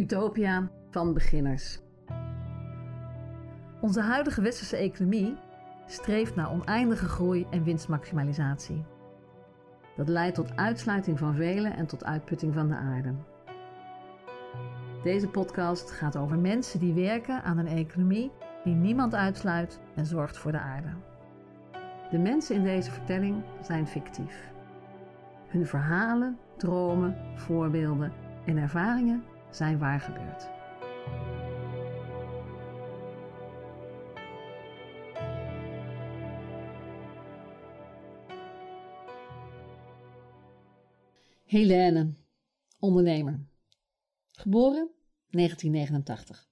Utopia van beginners. Onze huidige westerse economie streeft naar oneindige groei en winstmaximalisatie. Dat leidt tot uitsluiting van velen en tot uitputting van de aarde. Deze podcast gaat over mensen die werken aan een economie die niemand uitsluit en zorgt voor de aarde. De mensen in deze vertelling zijn fictief. Hun verhalen, dromen, voorbeelden en ervaringen zijn waar gebeurd. Helene, ondernemer. Geboren 1989.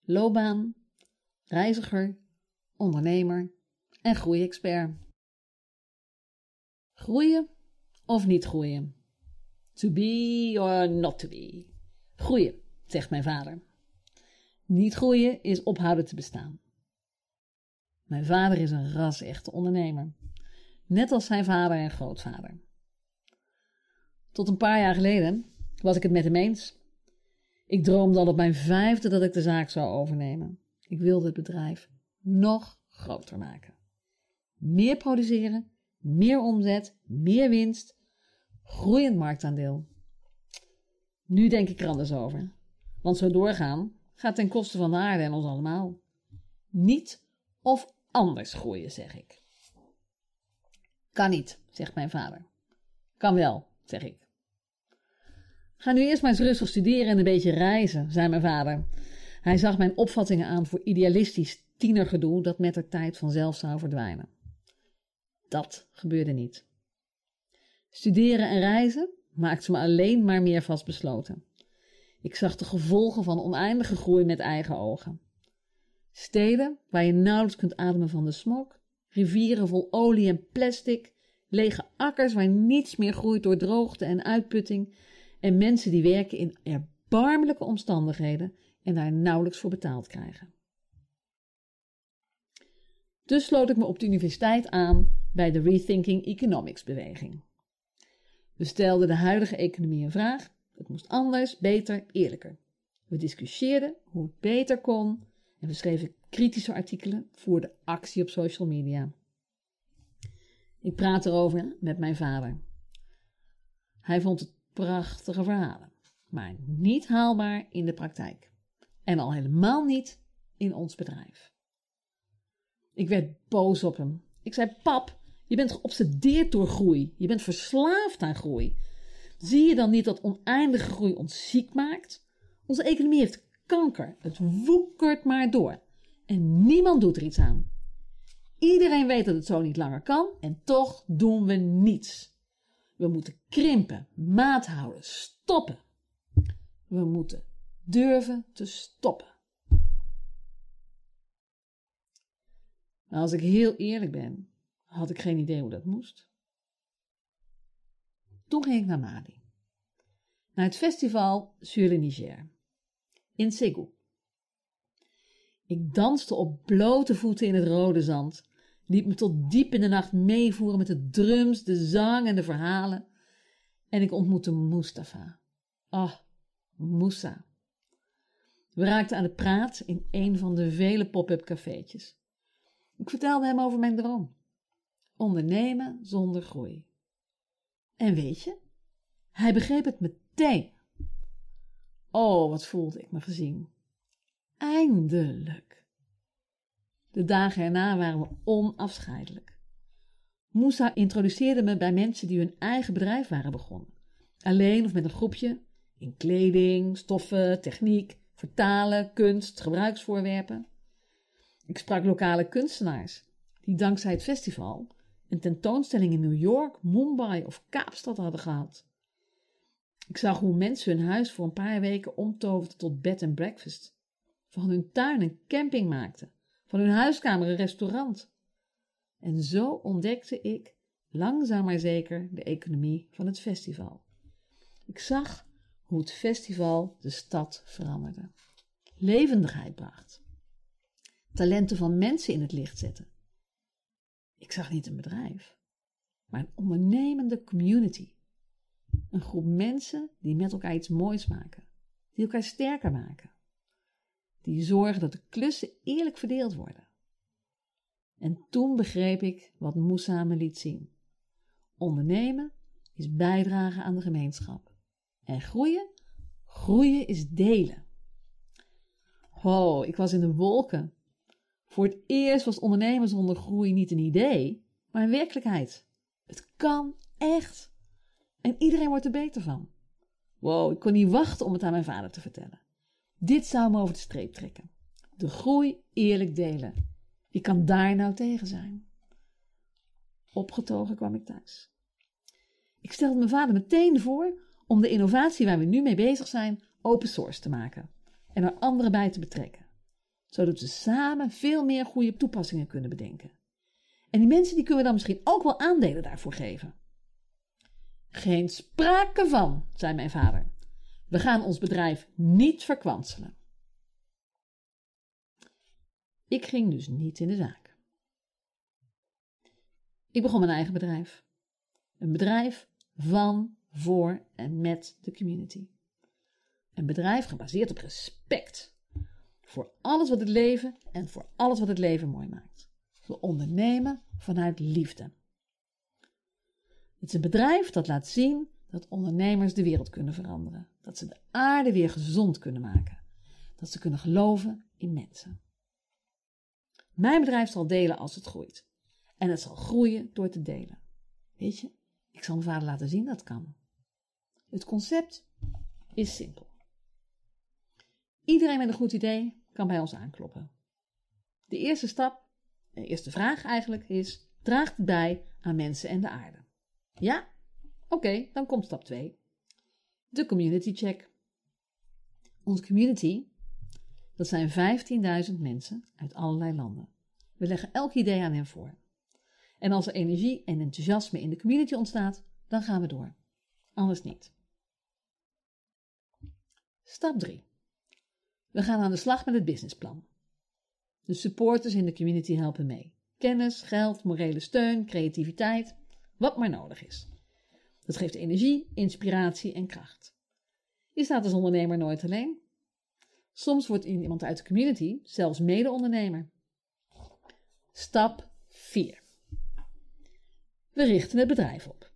Loopbaan, reiziger, ondernemer en groeiexpert. Groeien of niet groeien? To be or not to be? Groeien, zegt mijn vader. Niet groeien is ophouden te bestaan. Mijn vader is een ras-echte ondernemer. Net als zijn vader en grootvader. Tot een paar jaar geleden was ik het met hem eens. Ik droomde al op mijn vijfde dat ik de zaak zou overnemen. Ik wilde het bedrijf nog groter maken. Meer produceren, meer omzet, meer winst, groeiend marktaandeel. Nu denk ik er anders over. Want zo doorgaan gaat ten koste van de aarde en ons allemaal. Niet of anders groeien, zeg ik. Kan niet, zegt mijn vader. Kan wel, zeg ik. Ga nu eerst maar eens rustig studeren en een beetje reizen, zei mijn vader. Hij zag mijn opvattingen aan voor idealistisch tienergedoe dat met de tijd vanzelf zou verdwijnen. Dat gebeurde niet. Studeren en reizen maakte me alleen maar meer vastbesloten. Ik zag de gevolgen van oneindige groei met eigen ogen. Steden waar je nauwelijks kunt ademen van de smog, rivieren vol olie en plastic, lege akkers waar niets meer groeit door droogte en uitputting en mensen die werken in erbarmelijke omstandigheden en daar nauwelijks voor betaald krijgen. Dus sloot ik me op de universiteit aan bij de Rethinking Economics beweging. We stelden de huidige economie in vraag. Het moest anders, beter, eerlijker. We discussieerden hoe het beter kon en we schreven kritische artikelen, voerden actie op social media. Ik praat erover met mijn vader. Hij vond het prachtige verhalen, maar niet haalbaar in de praktijk. En al helemaal niet in ons bedrijf. Ik werd boos op hem. Ik zei: Pap, je bent geobsedeerd door groei. Je bent verslaafd aan groei. Zie je dan niet dat oneindige groei ons ziek maakt? Onze economie heeft kanker. Het woekert maar door. En niemand doet er iets aan. Iedereen weet dat het zo niet langer kan en toch doen we niets. We moeten krimpen, maat houden, stoppen. We moeten durven te stoppen. Maar als ik heel eerlijk ben, had ik geen idee hoe dat moest. Toen ging ik naar Mali. Naar het festival Sur le Niger. In Ségou. Ik danste op blote voeten in het rode zand. Liep me tot diep in de nacht meevoeren met de drums, de zang en de verhalen. En ik ontmoette Mustafa. Ah, Moussa. We raakten aan de praat in een van de vele pop-up cafeetjes. Ik vertelde hem over mijn droom. Ondernemen zonder groei. En weet je, hij begreep het meteen. Oh, wat voelde ik me gezien. Eindelijk. De dagen erna waren we onafscheidelijk. Moussa introduceerde me bij mensen die hun eigen bedrijf waren begonnen. Alleen of met een groepje, in kleding, stoffen, techniek, vertalen, kunst, gebruiksvoorwerpen. Ik sprak lokale kunstenaars die dankzij het festival een tentoonstelling in New York, Mumbai of Kaapstad hadden gehad. Ik zag hoe mensen hun huis voor een paar weken omtoverden tot bed and breakfast. Van hun tuin een camping maakten, van hun huiskamer een restaurant. En zo ontdekte ik, langzaam maar zeker, de economie van het festival. Ik zag hoe het festival de stad veranderde, levendigheid bracht, talenten van mensen in het licht zette ik zag niet een bedrijf, maar een ondernemende community. Een groep mensen die met elkaar iets moois maken, die elkaar sterker maken. Die zorgen dat de klussen eerlijk verdeeld worden. En toen begreep ik wat Moussa me liet zien. Ondernemen is bijdragen aan de gemeenschap. En groeien? Groeien is delen. Oh, ik was in de wolken. Voor het eerst was ondernemen zonder groei niet een idee, maar een werkelijkheid. Het kan echt. En iedereen wordt er beter van. Wow, ik kon niet wachten om het aan mijn vader te vertellen. Dit zou me over de streep trekken. De groei eerlijk delen. Wie kan daar nou tegen zijn? Opgetogen kwam ik thuis. Ik stelde mijn vader meteen voor om de innovatie waar we nu mee bezig zijn open source te maken en er anderen bij te betrekken, zodat we samen veel meer goede toepassingen kunnen bedenken. En die mensen die kunnen we dan misschien ook wel aandelen daarvoor geven. Geen sprake van, zei mijn vader. We gaan ons bedrijf niet verkwanselen. Ik ging dus niet in de zaak. Ik begon mijn eigen bedrijf. Een bedrijf van, voor en met de community. Een bedrijf gebaseerd op respect. Voor alles wat het leven en voor alles wat het leven mooi maakt. We ondernemen vanuit liefde. Het is een bedrijf dat laat zien dat ondernemers de wereld kunnen veranderen. Dat ze de aarde weer gezond kunnen maken. Dat ze kunnen geloven in mensen. Mijn bedrijf zal delen als het groeit. En het zal groeien door te delen. Weet je, ik zal mijn vader laten zien dat kan. Het concept is simpel. Iedereen met een goed idee kan bij ons aankloppen. De eerste stap, de eerste vraag eigenlijk, is: draagt het bij aan mensen en de aarde? Ja? Oké, dan komt stap 2. De community check. Onze community, dat zijn 15.000 mensen uit allerlei landen. We leggen elk idee aan hen voor. En als er energie en enthousiasme in de community ontstaat, dan gaan we door. Anders niet. Stap 3. We gaan aan de slag met het businessplan. De supporters in de community helpen mee. Kennis, geld, morele steun, creativiteit, wat maar nodig is. Dat geeft energie, inspiratie en kracht. Je staat als ondernemer nooit alleen. Soms wordt iemand uit de community zelfs mede-ondernemer. Stap 4. We richten het bedrijf op.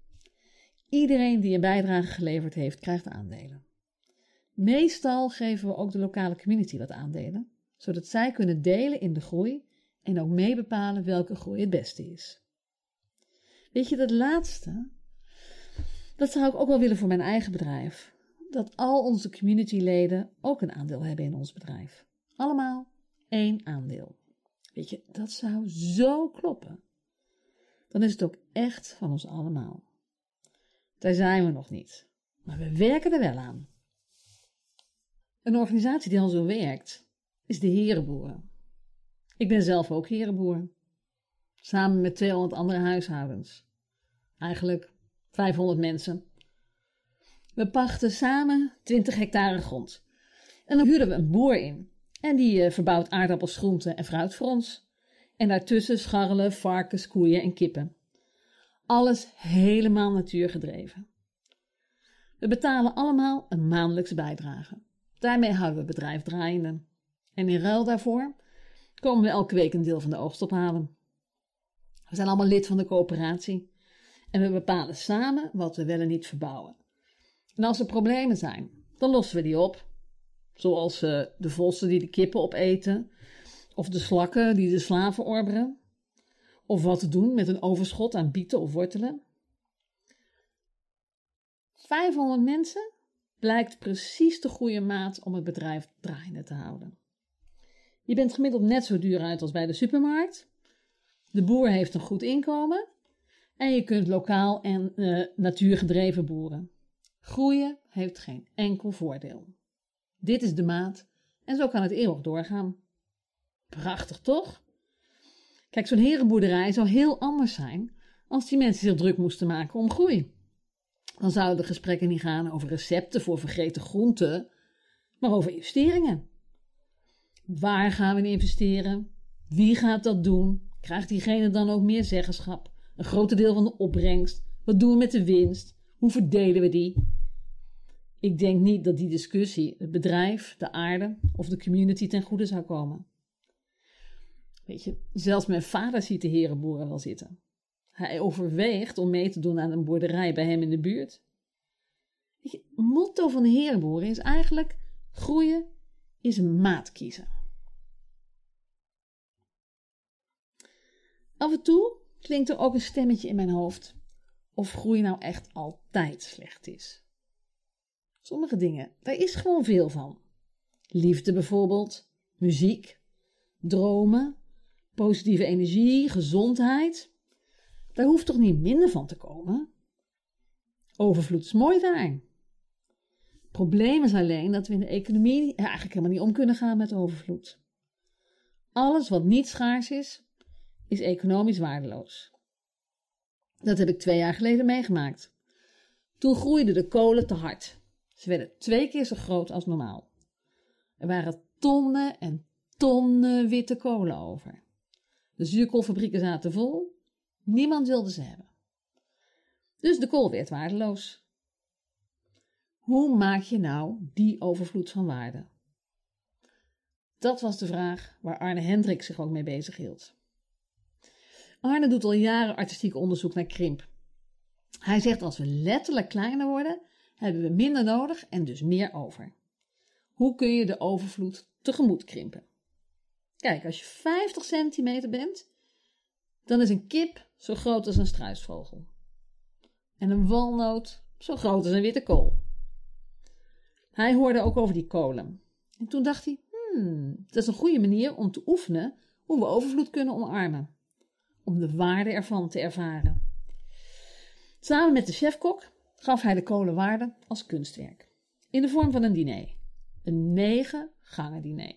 Iedereen die een bijdrage geleverd heeft, krijgt aandelen. Meestal geven we ook de lokale community wat aandelen, zodat zij kunnen delen in de groei en ook meebepalen welke groei het beste is. Weet je, dat laatste, dat zou ik ook wel willen voor mijn eigen bedrijf. Dat al onze communityleden ook een aandeel hebben in ons bedrijf. Allemaal één aandeel. Weet je, dat zou zo kloppen. Dan is het ook echt van ons allemaal. Daar zijn we nog niet, maar we werken er wel aan. Een organisatie die al zo werkt, is de Herenboeren. Ik ben zelf ook herenboer. Samen met 200 andere huishoudens. Eigenlijk 500 mensen. We pachten samen 20 hectare grond. En dan huurden we een boer in. En die uh, verbouwt aardappels, groenten en fruit voor ons. En daartussen scharrelen varkens, koeien en kippen. Alles helemaal natuurgedreven. We betalen allemaal een maandelijkse bijdrage. Daarmee houden we het bedrijf draaiende. En in ruil daarvoor komen we elke week een deel van de oogst ophalen. We zijn allemaal lid van de coöperatie. En we bepalen samen wat we wel en niet verbouwen. En als er problemen zijn, dan lossen we die op. Zoals uh, de vossen die de kippen opeten. Of de slakken die de slaven orberen. Of wat te doen met een overschot aan bieten of wortelen. 500 mensen blijkt precies de goede maat om het bedrijf draaiende te houden. Je bent gemiddeld net zo duur uit als bij de supermarkt. De boer heeft een goed inkomen. En je kunt lokaal en uh, natuurgedreven boeren. Groeien heeft geen enkel voordeel. Dit is de maat en zo kan het eeuwig doorgaan. Prachtig toch? Kijk, zo'n herenboerderij zou heel anders zijn als die mensen zich druk moesten maken om groei. Dan zouden de gesprekken niet gaan over recepten voor vergeten groenten, maar over investeringen. Waar gaan we investeren? Wie gaat dat doen? Krijgt diegene dan ook meer zeggenschap? Een groot deel van de opbrengst? Wat doen we met de winst? Hoe verdelen we die? Ik denk niet dat die discussie het bedrijf, de aarde of de community ten goede zou komen. Weet je, zelfs mijn vader ziet de herenboeren wel zitten. Hij overweegt om mee te doen aan een boerderij bij hem in de buurt. Het motto van de herenboeren is eigenlijk: groeien is een maat kiezen. Af en toe klinkt er ook een stemmetje in mijn hoofd of groei nou echt altijd slecht is. Sommige dingen, daar is gewoon veel van. Liefde bijvoorbeeld, muziek, dromen, positieve energie, gezondheid. Daar hoeft toch niet minder van te komen? Overvloed is mooi daar. Probleem is alleen dat we in de economie eigenlijk helemaal niet om kunnen gaan met overvloed. Alles wat niet schaars is, is economisch waardeloos. Dat heb ik twee jaar geleden meegemaakt. Toen groeiden de kolen te hard. Ze werden twee keer zo groot als normaal. Er waren tonnen en tonnen witte kolen over. De zuurkoolfabrieken zaten vol. Niemand wilde ze hebben. Dus de kool werd waardeloos. Hoe maak je nou die overvloed van waarde? Dat was de vraag waar Arne Hendrik zich ook mee bezig hield. Arne doet al jaren artistiek onderzoek naar krimp. Hij zegt als we letterlijk kleiner worden, hebben we minder nodig en dus meer over. Hoe kun je de overvloed tegemoet krimpen? Kijk, als je 50 centimeter bent, dan is een kip zo groot als een struisvogel. En een walnoot zo groot als een witte kool. Hij hoorde ook over die kolen. En toen dacht hij, hmm, dat is een goede manier om te oefenen hoe we overvloed kunnen omarmen om de waarde ervan te ervaren. Samen met de chefkok gaf hij de kolen waarde als kunstwerk, in de vorm van een diner. Een negen gangen diner.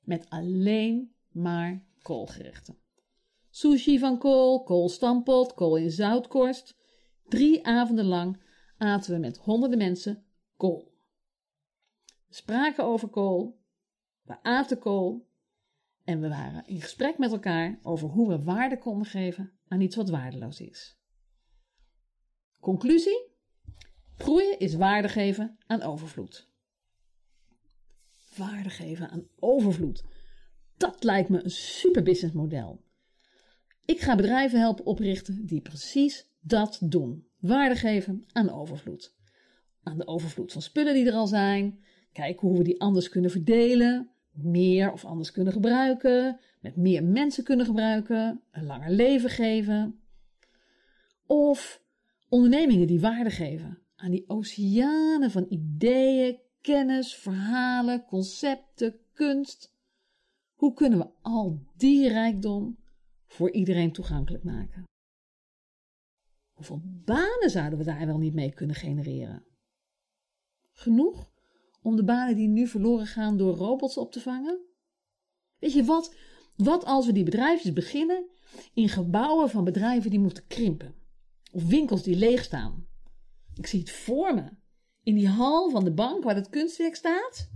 Met alleen maar koolgerechten. Sushi van kool, koolstampot, kool in zoutkorst. Drie avonden lang aten we met honderden mensen kool. We spraken over kool, we aten kool en we waren in gesprek met elkaar over hoe we waarde konden geven aan iets wat waardeloos is. Conclusie? Groeien is waarde geven aan overvloed. Waarde geven aan overvloed. Dat lijkt me een super businessmodel. Ik ga bedrijven helpen oprichten die precies dat doen. Waarde geven aan overvloed. Aan de overvloed van spullen die er al zijn. Kijken hoe we die anders kunnen verdelen meer of anders kunnen gebruiken, met meer mensen kunnen gebruiken, een langer leven geven. Of ondernemingen die waarde geven aan die oceanen van ideeën, kennis, verhalen, concepten, kunst. Hoe kunnen we al die rijkdom voor iedereen toegankelijk maken? Hoeveel banen zouden we daar wel niet mee kunnen genereren? Genoeg om de banen die nu verloren gaan door robots op te vangen? Weet je wat? Wat als we die bedrijfjes beginnen in gebouwen van bedrijven die moeten krimpen? Of winkels die leeg staan? Ik zie het voor me. In die hal van de bank waar het kunstwerk staat.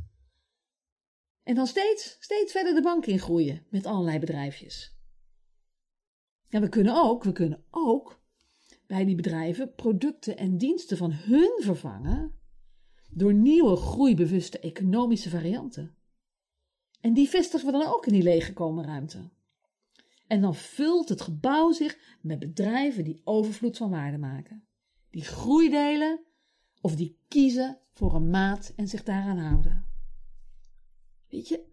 En dan steeds, steeds verder de bank in groeien met allerlei bedrijfjes. En we kunnen ook, we kunnen ook bij die bedrijven producten en diensten van hun vervangen door nieuwe groeibewuste economische varianten. En die vestigen we dan ook in die leeggekomen ruimte. En dan vult het gebouw zich met bedrijven die overvloed van waarde maken. Die groei delen of die kiezen voor een maat en zich daaraan houden. Weet je,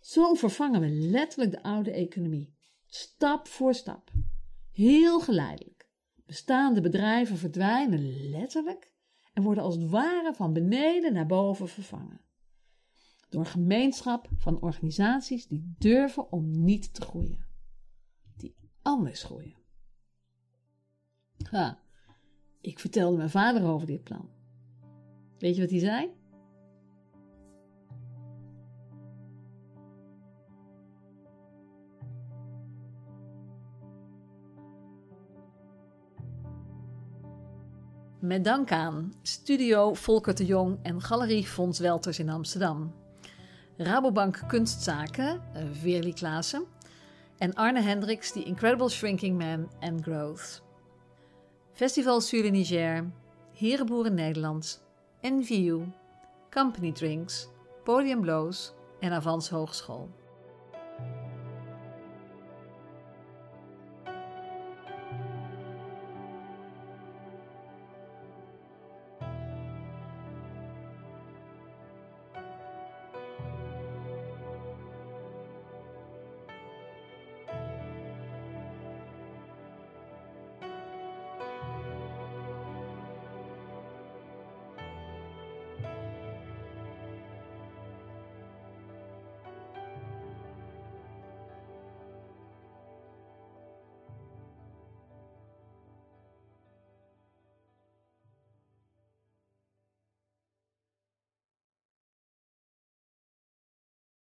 zo vervangen we letterlijk de oude economie. Stap voor stap. Heel geleidelijk. Bestaande bedrijven verdwijnen letterlijk en worden als het ware van beneden naar boven vervangen. Door een gemeenschap van organisaties die durven om niet te groeien. Die anders groeien. Ik vertelde mijn vader over dit plan. Weet je wat hij zei? Met dank aan Studio Volker de Jong en Galerie Fons Welters in Amsterdam. Rabobank Kunstzaken, eh, Veerli Klaassen. En Arne Hendricks, The Incredible Shrinking Man and Growth. Festival Sur Niger, Herenboeren Nederland, NVU, Company Drinks, Podium Blows en Avans Hogeschool.